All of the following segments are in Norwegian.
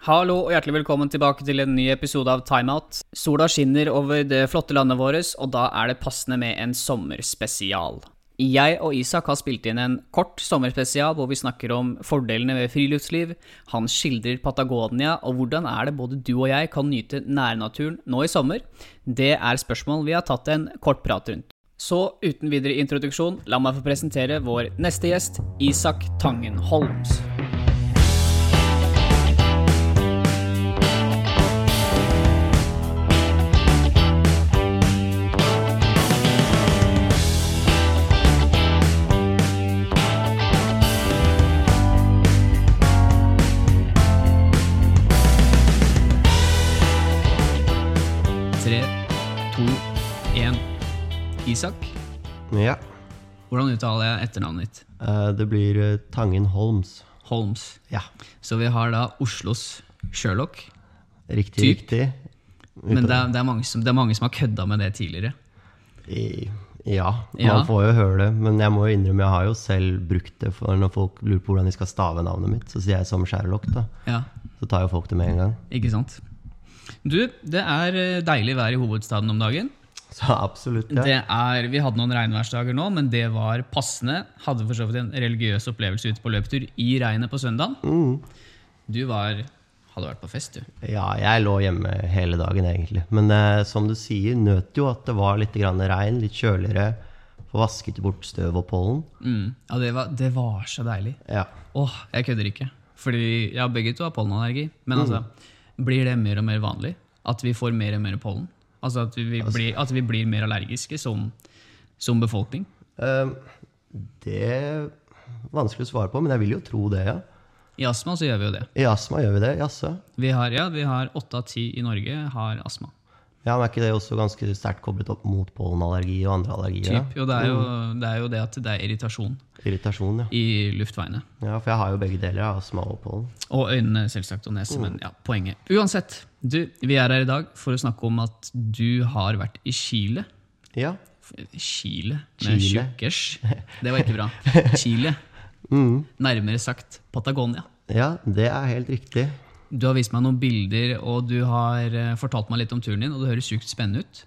Hallo og hjertelig velkommen tilbake til en ny episode av Timeout. Sola skinner over det flotte landet vårt, og da er det passende med en sommerspesial. Jeg og Isak har spilt inn en kort sommerspesial hvor vi snakker om fordelene ved friluftsliv. Han skildrer Patagonia, og hvordan er det både du og jeg kan nyte nærnaturen nå i sommer? Det er spørsmål vi har tatt en kort prat rundt. Så uten videre introduksjon, la meg få presentere vår neste gjest, Isak Tangen Holms. Isak, Ja. hvordan uttaler jeg etternavnet ditt? eh, Det blir eh, Tangen Holms. Holms. Ja. Så vi har da Oslos Sherlock. Riktig, Typ. riktig. Men det er, det, er mange som, det er mange som har kødda med det tidligere. I, ja, man Ja. får jo høre det. Men jeg må jo innrømme, jeg har jo selv brukt det. For når folk lurer på hvordan de skal stave navnet mitt, så sier jeg som Sherlock. da. Ja, Så tar jo folk det med en gang. ikke sant? Du, det er eh, deilig vær i hovedstaden om dagen. Så absolutt, ja. Det er, vi hadde noen regnværsdager nå, men det var passende. Hadde for så vidt en religiøs opplevelse ute på løpetur i regnet på søndagen. Mm. Du var, hadde vært på fest, du. Ja, jeg lå hjemme hele dagen, egentlig. Men eh, som du sier, nøt jo at det var litt grann regn, litt kjøligere. Få vasket bort støv og pollen. Mm. Ja, det var, det var så deilig. Ja. Åh, jeg kødder ikke. Fordi ja, begge to har pollenallergi. Men altså, blir det mer og mer vanlig at vi får mer og mer pollen? Altså at vi, blir, at vi blir mer allergiske som, som befolkning? Eh, det er vanskelig å svare på, men jeg vil jo tro det, ja. I astma så gjør vi jo det. I astma gjør vi det, jaså? Vi har, ja, vi har åtte av ti i Norge har astma. Ja, men Er ikke det også ganske sterkt koblet opp mot pollenallergi og andre allergier? Typ. Jo, det er jo, det er jo det at det er irritasjon? Irritasjon, ja. i luftveiene. ja. For jeg har jo begge deler, astma og pollen. Og øynene, selvsagt, og nese, men ja, poenget. Uansett, du, vi er her i dag for å snakke om at du har vært i Chile. Ja. Chile med tjukkers. Det var ikke bra. Chile. Nærmere sagt Patagonia. ja, det er helt riktig. Du har vist meg noen bilder, og du har eh, fortalt meg litt om turen din, og det høres sykt spennende ut.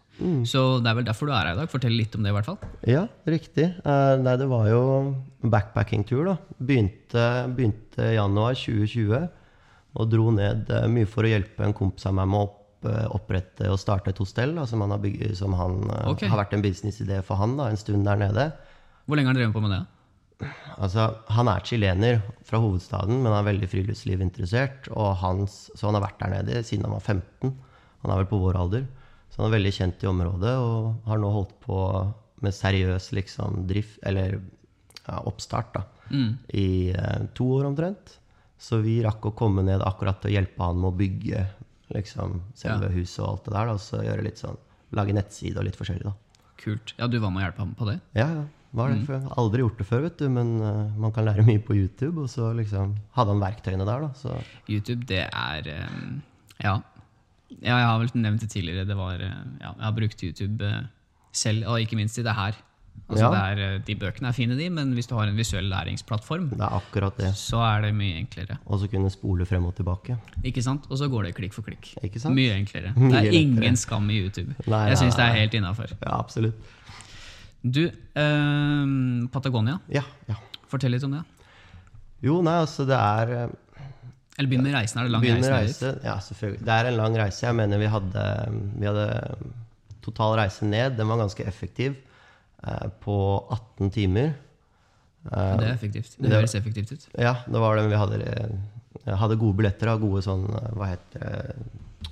Så det er vel derfor du er her i dag. Fortell litt om det, i hvert fall. Ja, riktig. Uh, nei, det var jo backpacking-tur, da. Begynte, begynte januar 2020 og dro ned uh, mye for å hjelpe en kompis av meg med å opp, uh, opprette og starte et hostell, da, som, han har, bygget, som han, eh, Ok. har vært en businessidé for han da, en stund der nede. Hvor lenge har han drevet på med det? Altså, han er chilener fra hovedstaden, men er veldig friluftslivinteressert. Og hans, så han har vært der nede siden han var 15. Han er vel på vår alder. Så han er veldig kjent i området og har nå holdt på med seriøs liksom, drift, eller ja, oppstart, da, i eh, to år omtrent. Så vi rakk å komme ned akkurat til å hjelpe han med å bygge liksom, selve huset og alt det der. Da, og så gjøre litt sånn, lage nettside og litt forskjellig, da. Kult. Ja, du var med å hjelpe ham på det? Ja, ja. Var det før. Aldri gjort det før, vet du, men uh, man kan lære mye på YouTube. Og så liksom hadde han verktøyene der, da. Så YouTube, det er um, Ja. ja jeg har vel nevnt det tidligere. Det var, eh, ja, jeg har brukt YouTube selv, og ikke minst i det her. Altså, Ja. det er, de bøkene er fine, de, men hvis du har en visuell læringsplattform, det er akkurat det. så er det mye enklere. Og så kunne spole frem og tilbake. Ikke sant? Og så går det klikk for klikk. Mye enklere. Mye det er lettere. ingen skam i YouTube. Nei, jeg syns det er helt innafor. Ja, absolutt. Du, eh, Patagonia, Ja, ja. fortell litt om det. Jo, nei, altså det er eh, Eller begynn med reisen. Er det lang reise? reise. Ja, selvfølgelig. Det er en lang reise. Jeg mener vi hadde, vi hadde total reise ned. Den var ganske effektiv. eh, På 18 timer. Det er effektivt. Det Det- høres effektivt ut. Ja, det var det. Vi hadde, eh, hadde gode billetter og gode sånn eh, Hva heter det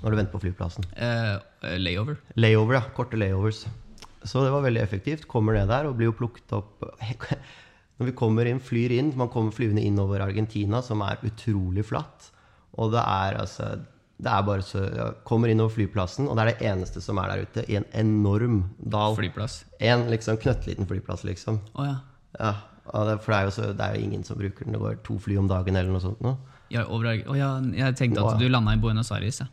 når du venter på flyplassen? Eh, layover. Layover, ja. Korte layovers. Så det var veldig effektivt. Kommer ned der og blir jo plukket opp Når vi kommer inn, flyr inn Man kommer flyvende inn over Argentina, som er utrolig flatt. Og det er altså det er bare så, ja, Kommer inn over flyplassen, og det er det eneste som er der ute. I en enorm dal. Flyplass. En liksom knøttliten flyplass, liksom. Oh, ja. Ja, det, For det er, jo så, det er jo ingen som bruker den. Det går to fly om dagen eller noe sånt. nå. Ja, over, oh, ja, jeg tenkte at du landa i Buenos Aires. Ja.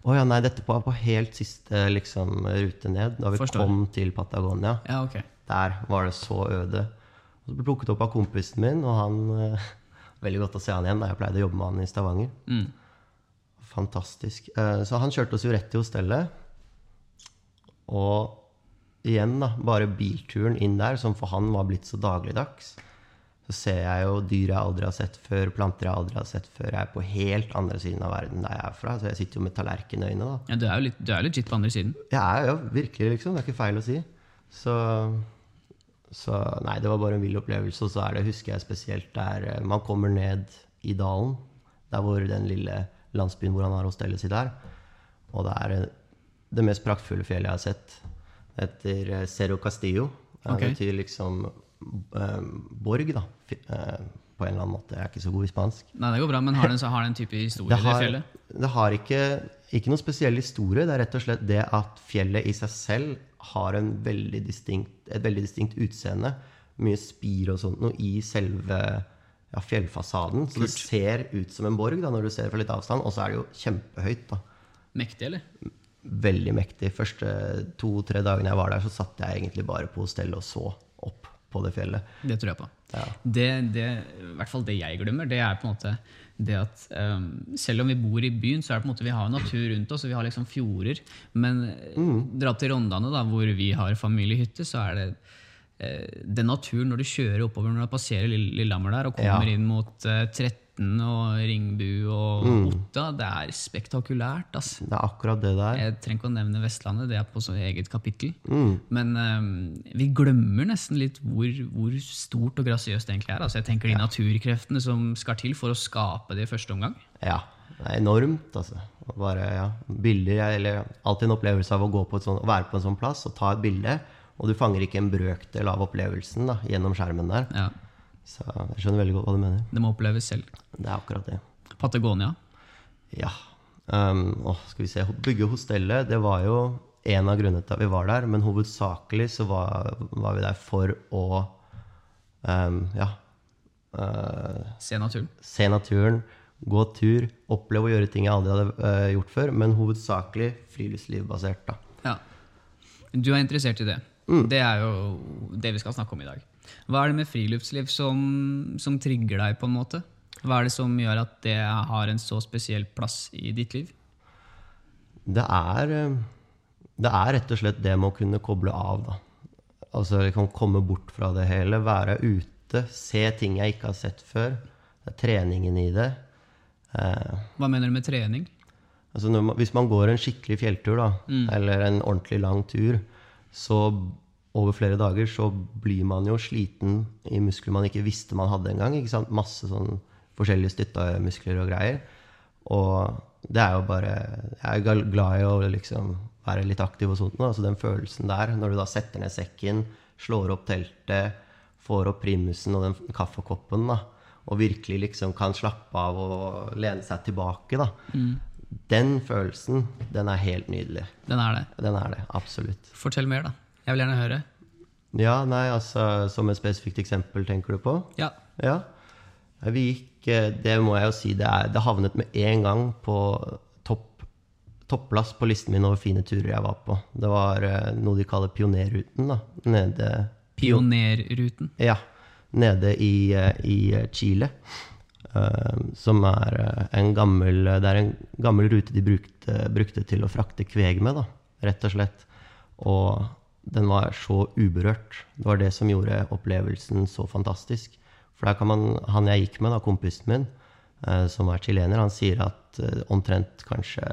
Å ja, nei, dette var på helt siste liksom, rute ned. Da vi Forstår. kom til Patagonia. ja, okay. Der var det så øde. Og så ble plukket opp av kompisen min, og han uh, Veldig godt å se han igjen, da jeg pleide å jobbe med han i Stavanger. Mm. fantastisk. Uh, Så han kjørte oss jo rett til hostellet. Og igjen, da, bare bilturen inn der, som for han var blitt så dagligdags. Så ser jeg jo dyr jeg aldri har sett før, planter jeg aldri har sett før. Jeg er på helt andre siden av verden der jeg er fra. Så jeg sitter jo med tallerkenøyne, da. Ja, du er jo litt, du er legit på andre siden. Jeg er jo virkelig, liksom. Det er ikke feil å si. Så, så nei, det var bare en vill opplevelse. Og så er det, husker jeg spesielt, der eh, man kommer ned i dalen. Der hvor den lille landsbyen hvor han har hostellet sitt er. Og det er eh, det mest praktfulle fjellet jeg har sett. Det heter eh, Cerro Castillo. Det okay. betyr liksom borg, da. Eh, på en eller annen måte. Jeg er ikke så god i spansk. Nei, det går bra, men har den, så har den type historie, Det det har, fjellet? det har ikke, ikke noen spesiell historie. Det er rett og slett det at fjellet i seg selv har en veldig distinkt, et veldig distinkt utseende. Mye spir og sånt noe i selve ja, fjellfasaden. Så det ser ut som en borg da, når du ser det fra litt avstand. Og så er det jo kjempehøyt. da. Mektig, eller? Veldig mektig. Første to-tre dagene jeg var der, så satt jeg egentlig bare på hostellet og så opp på det fjellet. Det tror jeg på. Ja. Det, det, I hvert fall det jeg glemmer, det er på en måte det at um, selv om vi bor i byen, så er det på en måte vi har natur rundt oss, og vi har liksom fjorder. Men Mm. dra til Rondane, da, hvor vi har familiehytte, så er det uh, den naturen når du kjører oppover når du passerer Lill- Lillehammer der og kommer Ja. inn mot uh, 13 og Ringbu og Mm. Otta, det er spektakulært. ass. Det er akkurat det der. Jeg trenger ikke å nevne Vestlandet, det er på så eget kapittel. Mm. Men um, vi glemmer nesten litt hvor, hvor stort og grasiøst det egentlig er. Altså, jeg tenker de naturkreftene som skal til for å skape det i første omgang. Ja, det er enormt, altså. Bare, ja, bilder, eller alltid en opplevelse av å, gå på sånt, være på en sånn plass og ta et bilde, og du fanger ikke en brøkdel av opplevelsen da, gjennom skjermen der. Ja, Så jeg skjønner veldig godt hva du mener. det må oppleves selv. Det er akkurat det. Patagonia. Ja. Um, å, skal vi se. Bygge hostellet, det var jo en av grunnene til at vi var der, men hovedsakelig så var, var vi der for å um, ja, uh, Se naturen. se naturen, gå tur, oppleve å gjøre ting jeg aldri hadde uh, gjort før, men hovedsakelig friluftslivbasert. da. Ja. Du er interessert i det. Det er jo det vi skal snakke om i dag. Hva er det med friluftsliv som, som trigger deg, på en måte? Hva er det som gjør at det har en så spesiell plass i ditt liv? Det er, eh, det er rett og slett det med å kunne koble av. da. Altså liksom komme bort fra det hele, være ute, se ting jeg ikke har sett før. Det er treningen i det. Eh, Hva mener du med trening? Altså man, hvis man går en skikkelig fjelltur, da, eller en ordentlig lang tur, så over flere dager så blir man jo sliten i muskler man ikke visste man hadde engang. ikke sant? Masse sånn forskjellige støttemuskler og greier. Og det er jo bare Jeg er glad i å liksom være litt aktiv og sånt. Da. Altså den følelsen der, når du da setter ned sekken, slår opp teltet, får opp primusen og den kaffekoppen, da, og virkelig liksom kan slappe av og lene seg tilbake, da. Den følelsen, den er helt nydelig. Den er det. Den er det, absolutt. Fortell mer, da. Jeg vil gjerne høre. Ja, nei, altså Som et spesifikt eksempel, tenker du på? Ja. Ja. Vi gikk eh, Det må jeg jo si, det, er, det havnet med en gang på topp, topplass på listen min over fine turer jeg var på. Det var eh, noe de kaller Pionerruten, da. Nede Pionerruten. Ja. Nede i, eh, i Chile. Uh, som er en gammel Det er en gammel rute de brukte, brukte til å frakte kveg med, da, rett og slett. Og den var så uberørt. Det var det som gjorde opplevelsen så fantastisk. For der kan man, han jeg gikk med, da, kompisen min, eh, som er chilener, han sier at eh, omtrent kanskje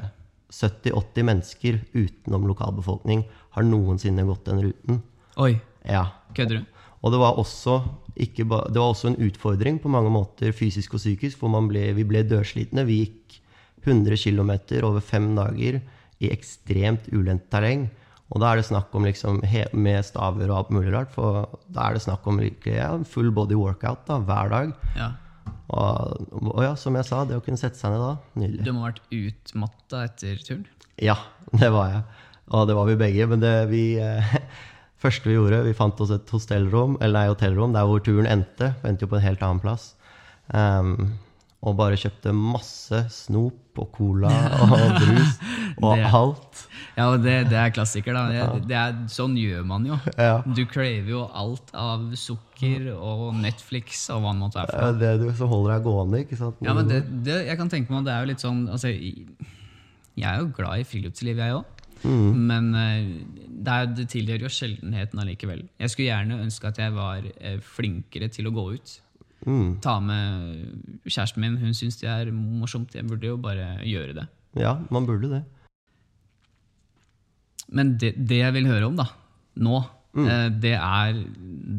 70-80 mennesker utenom lokalbefolkning har noensinne gått den ruten. Oi, Ja, kødder du? og det var også, det var også en utfordring på mange måter, fysisk og psykisk, for man ble, vi ble dørslitne. Vi gikk 100 km over fem dager i ekstremt ulendt terreng. Og da er det snakk om liksom, med staver og alt mulig rart, for da er det snakk om like, ja, full body workout da, hver dag. Ja. Og, og ja, som jeg sa, det å kunne sette seg ned da, nydelig. Du må ha vært utmatta etter turen? Ja, det var jeg. Og det var vi begge. Men det vi eh, første vi gjorde, vi fant oss et hostellrom, eller nei, hotellrom der hvor turen endte. Vi endte jo på en helt annen plass. Ehm, og bare kjøpte masse snop og cola og brus. og Det- alt. Ja, det, det er klassiker, da. Det, det er, sånn gjør man jo. Ja. Du craver jo alt av sukker og Netflix og hva det måtte være. for det er det som holder deg gående, ikke sant? Ja, men det, det, jeg kan tenke meg at det er jo litt sånn altså, Jeg er jo glad i friluftsliv, jeg òg. Men eh, det, er, det tilhører jo sjeldenheten allikevel. Jeg skulle gjerne ønske at jeg var eh, flinkere til å gå ut. Mm. Ta med kjæresten min. Hun syns det er morsomt. Jeg burde jo bare gjøre det. Ja, man burde det. Men det, det jeg vil høre om, da, nå, eh, det er,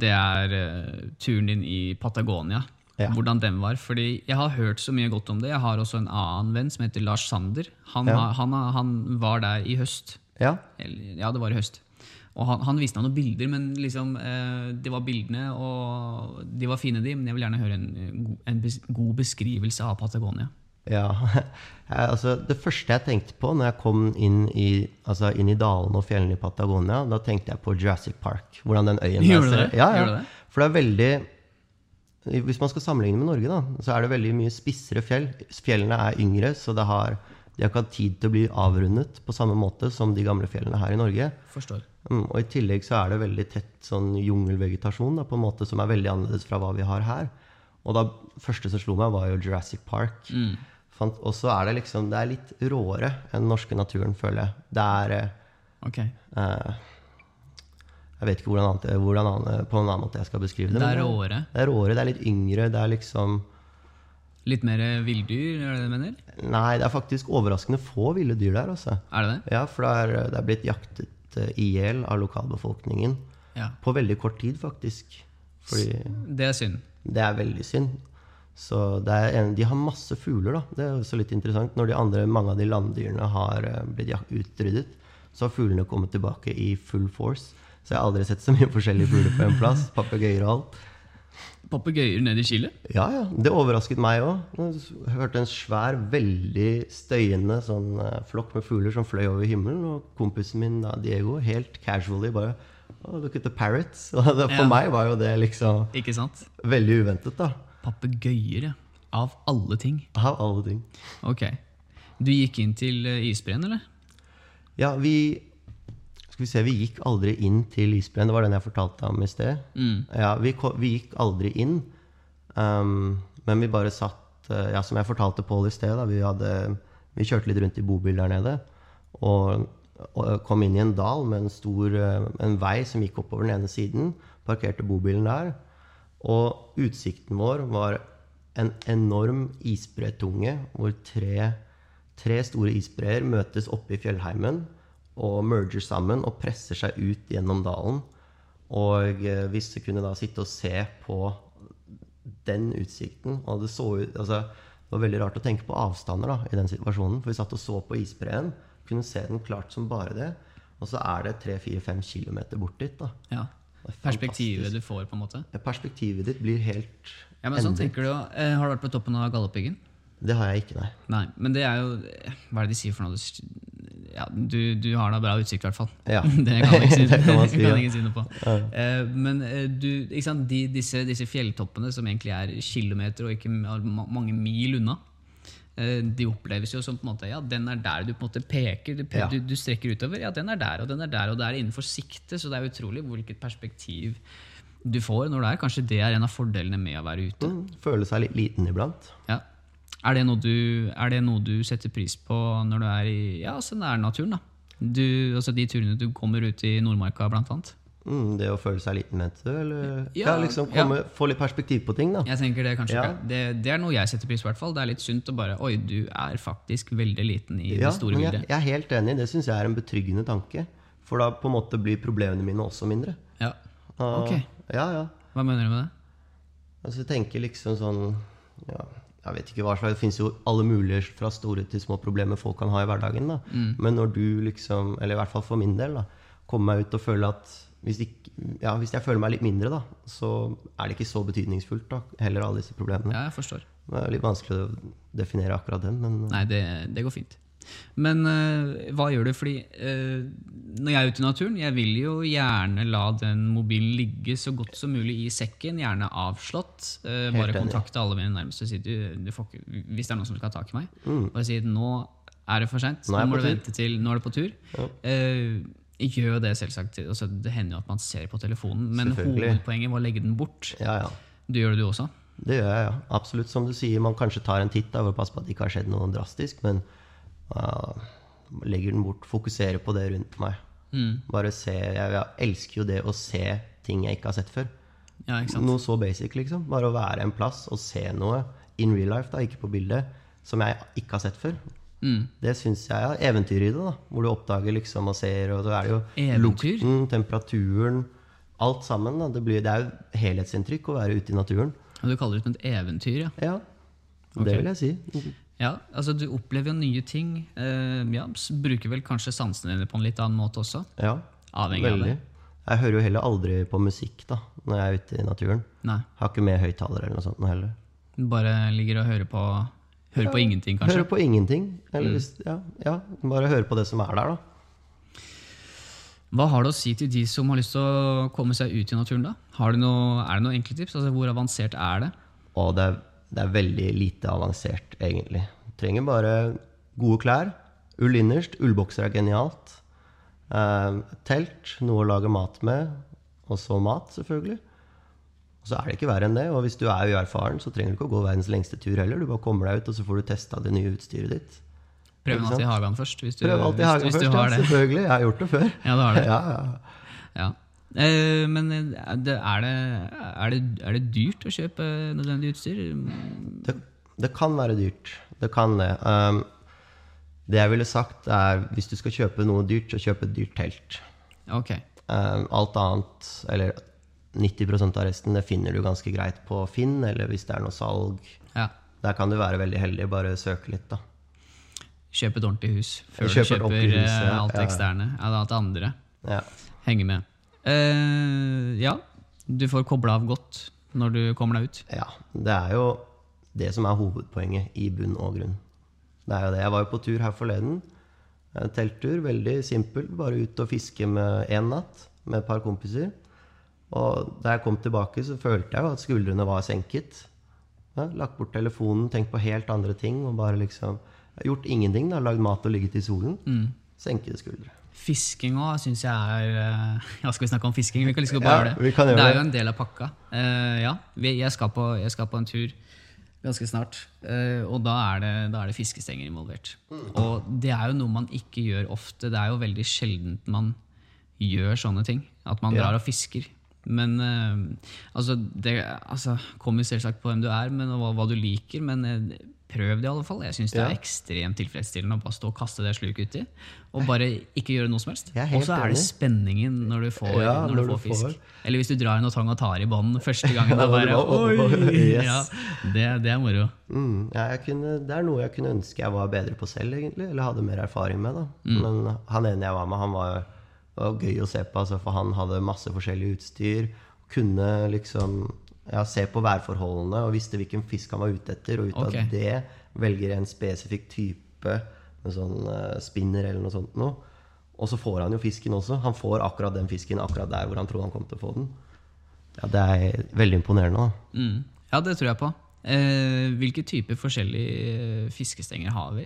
det er eh, turen din i Patagonia. Ja. Hvordan den var. Fordi jeg har hørt så mye godt om det. Jeg har også en annen venn som heter Lars Sander. Han, Ja. han, han var der i høst. Ja, Eller, ja, det var i høst. Og han, han viste meg noen bilder, men liksom, eh, det var bildene, og de var fine, de. Men jeg vil gjerne høre en, eh, en bes, god beskrivelse av Patagonia. ja. Altså, det første jeg tenkte på når jeg kom inn i, altså, inn i dalene og fjellene i Patagonia, da tenkte jeg på Jurassic Park. Hvordan den øyen Gjør du det? Ja, ja. det? For det er veldig Hvis man skal sammenligne med Norge, da, så er det veldig mye spissere fjell. Fjellene er yngre, så det har, de har ikke hatt tid til å bli avrundet på samme måte som de gamle fjellene her i Norge. Forstår. Mm, og I tillegg så er det veldig tett sånn jungelvegetasjon da, på en måte som er veldig annerledes fra hva vi har her. Og da første som slo meg, var jo Jurassic Park. Mm. og så er det liksom Det er litt råere enn den norske naturen, føler jeg. Det er okay. Eh, Jeg vet ikke hvordan, annet, hvordan annet, på en annen måte jeg skal beskrive det. Det er råere. Det er råere, det er litt yngre. Det er liksom Litt mer villdyr, er det det du mener? Nei, det er faktisk overraskende få ville dyr der, altså. Er det det? Ja, for det er, det er blitt jaktet eh, i hjel av lokalbefolkningen. Ja. På veldig kort tid, faktisk. Fordi Det er synd. det er veldig synd. Så det en, De har masse fugler, da. Det er også litt interessant. Når de andre, mange av de landdyrene har eh, blitt utryddet, så har fuglene kommet tilbake i full force. Så jeg har aldri sett så mye forskjellige fugler på en plass. Papegøyer og alt. Papegøyer nede i Chile? Ja, ja. Det overrasket meg òg. Hørte en svær, veldig støyende sånn eh, flokk med fugler som fløy over himmelen. Og kompisen min Diego helt casually bare oh, Look at the parrots. For Ja. meg var jo det liksom Ikke sant? veldig uventet, da. Papegøyer, ja. Av alle ting. Av alle ting. Ok. Du gikk inn til eh, isbreen, eller? Ja, vi Skal vi se, vi gikk aldri inn til isbreen. Det var den jeg fortalte om i sted. Mm. Ja, vi, vi gikk aldri inn. Um, men vi bare satt eh, Ja, som jeg fortalte Pål i sted, da, vi, hadde, vi kjørte litt rundt i bobil der nede. Og, og kom inn i en dal med en stor eh, en vei som gikk oppover den ene siden. Parkerte bobilen der. Og utsikten vår var en enorm isbretunge hvor tre, tre store isbreer møtes oppe i fjellheimen og merger sammen og presser seg ut gjennom dalen. Og hvis du kunne da sitte og se på den utsikten. Og det så ut altså, Det var veldig rart å tenke på avstander da, i den situasjonen. For vi satt og så på isbreen, kunne se den klart som bare det. Og så er det 3-4-5 km bort dit. da. Ja. Er Perspektivet du får, på en måte. Perspektivet ditt blir helt Ja, men sånn tenker du, eh, Har du vært på toppen av Galdhøpiggen? Det har jeg ikke, nei. Nei, men det er jo Hva er det de sier for noe? Ja, du, du har da bra utsikt, i hvert fall. Ja. det kan jeg ikke si, Det kan man si, ja. si noe på. Eh, men eh, du? De, disse, disse fjelltoppene, som egentlig er kilometer og ikke ma- mange mil unna, uh, de oppleves jo som på en måte, ja, den er der du på en måte peker. Du, du, du strekker utover. Ja, den er der, og den er der, og det er innenfor sikte. Så det er utrolig hvilket perspektiv du får når det er. Kanskje det er en av fordelene med å være ute. Mm, Føle seg litt liten iblant. Ja. Er det, du, er det noe du setter pris på når du er i ja, altså nærnaturen? da? Du, altså De turene du kommer ut i Nordmarka, blant annet? Mm, det å føle seg liten, mente du? Eller Ja, ja, liksom komme, få litt perspektiv på ting, da. Jeg tenker Det kanskje Ja. Det, det er noe jeg setter pris på. i hvert fall. Det er litt sunt å bare Oi, du er faktisk veldig liten i Ja, det store bildet. jeg, jeg er helt enig. Det syns jeg er en betryggende tanke. For da på en måte blir problemene mine også mindre. Ja. Og- Ok. Ja, ja. Hva mener du med det? Altså, jeg tenker liksom sånn ja, Jeg vet ikke hva slags Det fins jo alle mulige fra store til små problemer folk kan ha i hverdagen. da. Mm. Men når du liksom, eller i hvert fall for min del, da, kommer meg ut og føler at hvis, ikke, ja, hvis jeg føler meg litt mindre, da, så er det ikke så betydningsfullt, da, heller alle disse problemene. Ja, jeg forstår. Det er litt vanskelig å definere akkurat den, men Nei, det, det går fint. Men eh, hva gjør du? Fordi eh, når jeg er ute i naturen, jeg vil jo gjerne la den mobilen ligge så godt som mulig i sekken, gjerne avslått. Eh, bare kontakte alle mine nærmeste og si du, du får ikke, hvis det er noen som skal ha tak i meg. Mm. Bare si nå er det for seint. Nå Nå må du vente til Nå er det på tur. Ja. Uh, gjør det, selvsagt. Altså, det hender jo at man ser på telefonen, men hovedpoenget var å legge den bort. Ja, ja. Du gjør det, du også? Det gjør jeg, ja. Absolutt. Som du sier, man kanskje tar en titt da, for å passe på at det ikke har skjedd noe drastisk, men uh, legger den bort. Fokuserer på det rundt meg. Mm. Bare se jeg, jeg elsker jo det å se ting jeg ikke har sett før. Ja? Noe så basic, liksom. Bare å være en plass og se noe in real life, da, ikke på bildet, som jeg ikke har sett før. Mm. Det syns jeg er eventyr i det, da. Hvor du oppdager liksom og ser, og så er det jo Eventyr? lukten, temperaturen Alt sammen. da. Det, blir, det er jo helhetsinntrykk å være ute i naturen. Og du kaller det et eventyr, ja. Ja, det det vil jeg si. Ja, altså Du opplever jo nye ting. Uh, ja, Bruker vel kanskje sansene dine på en litt annen måte også. Ja, Avhengig av veldig. Jeg hører jo heller aldri på musikk da, når jeg er ute i naturen. Nei, Har ikke med høyttaler eller noe sånt heller. Bare ligger og hører på Hører på ingenting, kanskje. Hører på ingenting. Mm. Eller hvis, ja, ja, bare hører på det som er der, da. Hva har du å si til de som har lyst til å komme seg ut i naturen? da? Har du noe, er det noen enkle tips? Altså, hvor avansert er det? Og det er, det er veldig lite avansert, egentlig. Du trenger bare gode klær. Ull innerst. Ullbokser er genialt. Eh, telt, noe å lage mat med. Og så mat, selvfølgelig. Og så er det ikke verre enn det. Og hvis du er uerfaren, så trenger du ikke å gå verdens lengste tur heller. Du bare kommer deg ut, og så får du testa det nye utstyret ditt. Prøv alltid hagen først. Hvis du, Prøv alltid hagen først, ja. Selvfølgelig. Jeg har gjort det før. Ja, du har det. Ja, ja. Ja. Eh, men eh, er, det, er, det, er det dyrt å kjøpe nødvendig utstyr? Det, det kan være dyrt. Det kan det. Um, det jeg ville sagt, er hvis du skal kjøpe noe dyrt, så kjøp et dyrt telt. Ok. Um, alt annet, eller 90% av resten, det finner du ganske greit på Finn, eller hvis det er noe salg. Ja. Der kan du være veldig heldig, bare søke litt, da. Kjøp et ordentlig hus før du Kjøp kjøper ordentlig hus, eh, ja. alt Ja, eksterne. Alt andre. Ja. Henge med. Eh, ja, du får kobla av godt når du kommer deg ut. ja. Det er jo det som er hovedpoenget i bunn og grunn. Det er jo det. Jeg var jo på tur her forleden. En telttur, veldig simpel. Bare ut og fiske med én natt med et par kompiser. Og da jeg kom tilbake, så følte jeg jo at skuldrene var senket. Ja, lagt bort telefonen, tenkt på helt andre ting. Og bare liksom Gjort ingenting. da, Lagd mat og ligget i solen. Senkede skuldre. Fisking òg syns jeg er eh, Ja, skal vi snakke om fisking? Vi kan liksom Ja, bare gjøre det. vi kan gjøre det er jo en del av pakka. Uh, ja, jeg, skal på, jeg skal på en tur ganske snart, Uh, og da er, det, da er det fiskestenger involvert. Og det er jo noe man ikke gjør ofte. Det er jo veldig sjeldent man gjør sånne ting. At man drar og fisker. Men uh, altså, det altså, kommer selvsagt på hvem du er men, og hva, hva du liker, men prøv det i alle fall. Jeg syns det er ekstremt tilfredsstillende å bare stå og kaste det sluket uti. Og bare ikke gjøre noe som helst. Og så er det spenningen når du får, Ja, når du når får du fisk. får. Eller hvis du drar en tang og tar i bånd første gangen. Ja, bare, yes. Ja, det, det er moro. Mm, kunne, det er noe jeg kunne ønske jeg var bedre på selv, egentlig. Eller hadde mer erfaring med. da. Mm. Men han ene jeg var med, han var, var gøy å se på, altså, for han hadde masse forskjellig utstyr. Kunne liksom ja, ser på værforholdene og visste hvilken fisk han var ute etter. Og ut av av det velger en spesifikk type med sånn eh, spinner eller noe sånt noe. Og så får han jo fisken også. Han får akkurat den fisken akkurat der hvor han trodde han kom til å få den. Ja, Det er veldig imponerende. da. Mm. Ja, det tror jeg på. Eh, hvilke typer forskjellige eh, fiskestenger har vi?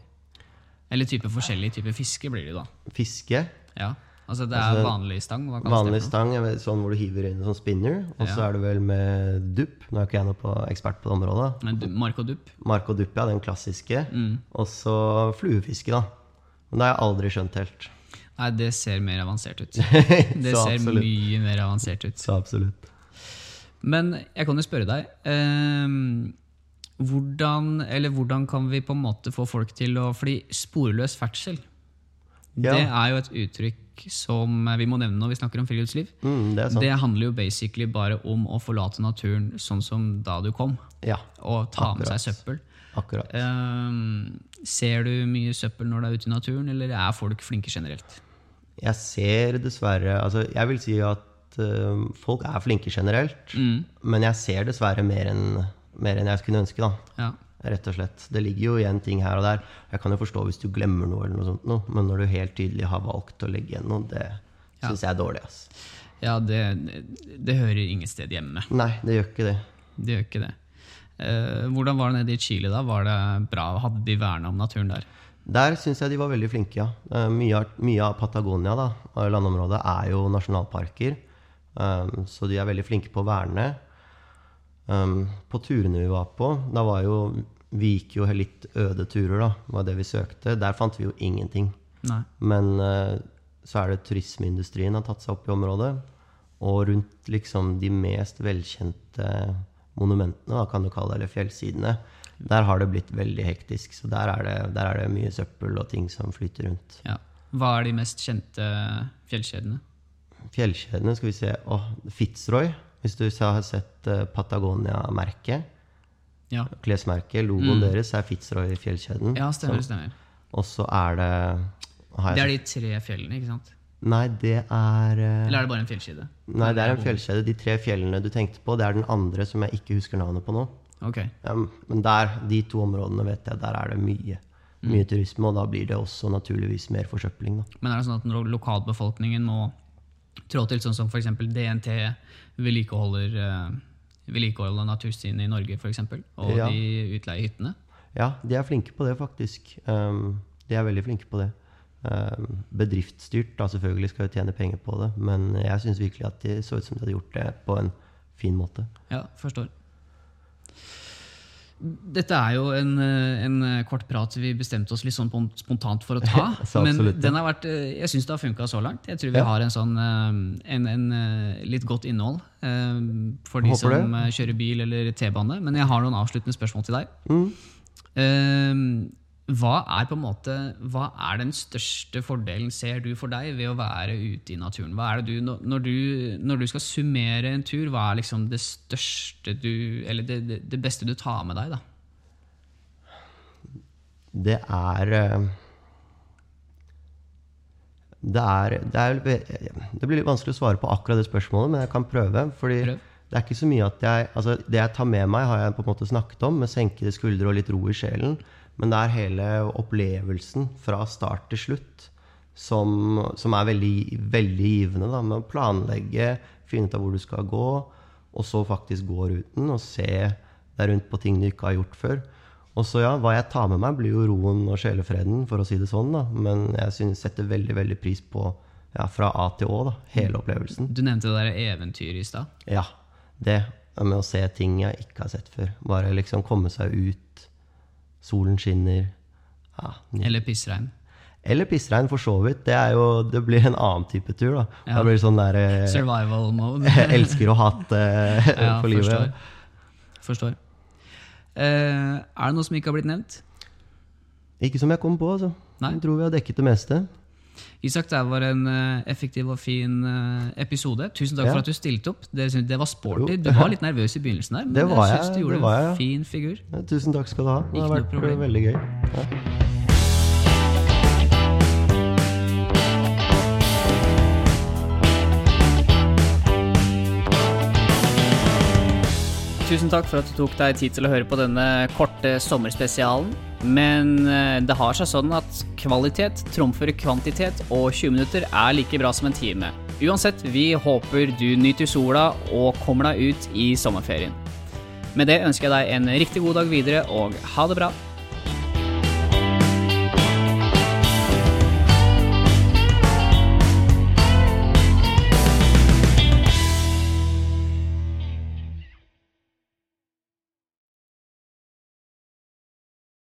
Eller type forskjellige typer fiske blir det da. Fiske. Ja, altså Det er Altså, vanlig stang? Vanlig det stang, vet, sånn hvor du hiver inn en sånn spinner. Og så Ja. er det vel med dupp. Nå er ikke jeg noe på, ekspert på det området. Men du- Mark og dupp? Mark og dupp, ja, den klassiske. Mm. Og så fluefiske, da. Men det har jeg aldri skjønt helt. Nei, det ser mer avansert ut. Det ser absolutt. mye mer avansert ut. Så absolutt. Men jeg kan jo spørre deg Eh, hvordan, eller hvordan kan vi på en måte få folk til å Fordi sporløs ferdsel, Ja. det er jo et uttrykk som vi må nevne når vi snakker om friluftsliv. Mm, det sant. Det handler jo basically bare om å forlate naturen sånn som da du kom, Ja, og ta med seg søppel. akkurat. Ehm, ser du mye søppel når du er ute i naturen, eller er folk flinke generelt? Jeg ser dessverre Altså, jeg vil si at uh, folk er flinke generelt. Mm. Men jeg ser dessverre mer enn mer enn jeg skulle ønske, da. Ja. Rett og slett. Det ligger jo igjen ting her og der. Jeg kan jo forstå hvis du glemmer noe, eller noe sånt, noe, men når du helt tydelig har valgt å legge igjen noe, det Ja. syns jeg er dårlig. ass. Ja, det, det hører ingen sted hjemme. Nei, det gjør ikke det. Det gjør ikke det. Eh, hvordan var det nede i Chile? da? Var det bra? Hadde de verna om naturen der? Der syns jeg de var veldig flinke, ja. Eh, Mye mye av Patagonia, da, landområdet, er jo nasjonalparker. Um, så de er veldig flinke på å verne. Um, på turene vi var på, da var jo Vi gikk jo litt øde turer, da, var det vi søkte. Der fant vi jo ingenting. Nei. Men eh, så er det turismeindustrien har tatt seg opp i området. Og rundt liksom de mest velkjente monumentene, da, kan du kalle det, eller fjellsidene, der har det blitt veldig hektisk. Så der er det, der er det mye søppel og ting som flyter rundt. Ja. Hva er de mest kjente fjellkjedene? Fjellkjedene, skal vi se oh, Fitzroy, hvis du har sett eh, Patagonia-merket, Ja, klesmerket, logoen deres er Fitzroy-fjellkjeden. ja stemmer. stemmer. Og så er det har Det er de tre fjellene, ikke sant? Nei, det er eh, Eller er det bare en fjellkjede? Nei, det er en fjellkjede. De tre fjellene du tenkte på, det er den andre som jeg ikke husker navnet på nå. Okay. Ja, men der, de to områdene vet jeg, der er det mye, mye turisme, og da blir det også naturligvis mer forsøpling. Da. Men er det sånn at lokalbefolkningen må trå til, sånn som f.eks. DNT vedlikeholder uh, av natursynet i Norge, f.eks., og Ja. de utleier hyttene? Ja, de er flinke på det, faktisk. Um, de er veldig flinke på det. Um, bedriftsstyrt, da selvfølgelig skal jo tjene penger på det, men jeg syns virkelig at de så ut som de hadde gjort det på en fin måte. Ja, forstår. Dette er jo en, eh, en kort prat vi bestemte oss litt sånn spontant for å ta. Men den har vært, eh, jeg syns det har funka så langt. Jeg tror vi Ja. har en sånn, eh, en, en eh, litt godt innhold eh, for de Håper som det. eh, kjører bil eller T-bane. Men jeg har noen avsluttende spørsmål til deg. Mm. Hva er måte Hva er den største fordelen, ser du, for deg ved å være ute i naturen? Er du, når- du, når du skal summere en tur, hva er liksom det største du Eller det, det, det beste du tar med deg, da? Det er eh, det er, det er Det blir litt vanskelig å svare på akkurat det spørsmålet, men jeg kan prøve. fordi Prøv. det er ikke så mye at jeg altså Det jeg tar med meg, har jeg på en måte snakket om, med senkede skuldre og litt ro i sjelen. Men det er hele opplevelsen fra start til slutt som, som er veldig, veldig givende. Da, med å planlegge, finne ut av hvor du skal gå, og så faktisk gå ruten og se deg rundt på ting du ikke har gjort før. Og så ja, Hva jeg tar med meg, blir jo roen og sjelefreden, for å si det sånn. da. Men jeg synes, setter veldig veldig pris på ja, fra A til Å, da, hele opplevelsen. Du nevnte det der eventyret i stad. Ja, det med å se ting jeg ikke har sett før. Bare liksom komme seg ut. Solen skinner. Ja, Eller pissregn. Eller pissregn, for så vidt. Det, jo, det blir en annen type tur. Da, Ja. da blir det sånn der eh, Survival mode. Elsker og hat eh, Ja, for livet. forstår. Forstår. Uh, er det noe som ikke har blitt nevnt? Ikke som jeg kom på, altså. Nei. Jeg tror vi har dekket det meste. Isak, det var en eh, effektiv og fin eh, episode. Tusen takk Ja. for at du stilte opp. Det, det var sporty. Du var litt nervøs i begynnelsen her, men Det var jeg syns du gjorde en fin figur. Ja, tusen takk skal du ha. Det Ikke har vært eh, veldig gøy. Ja. Tusen takk for at du tok deg tid til å høre på denne korte sommerspesialen. Men eh, det har seg sånn at kvalitet trumfer kvantitet, og 20 minutter er like bra som en time. Uansett, vi håper du nyter sola og kommer deg ut i sommerferien. Med det ønsker jeg deg en riktig god dag videre, og ha det bra.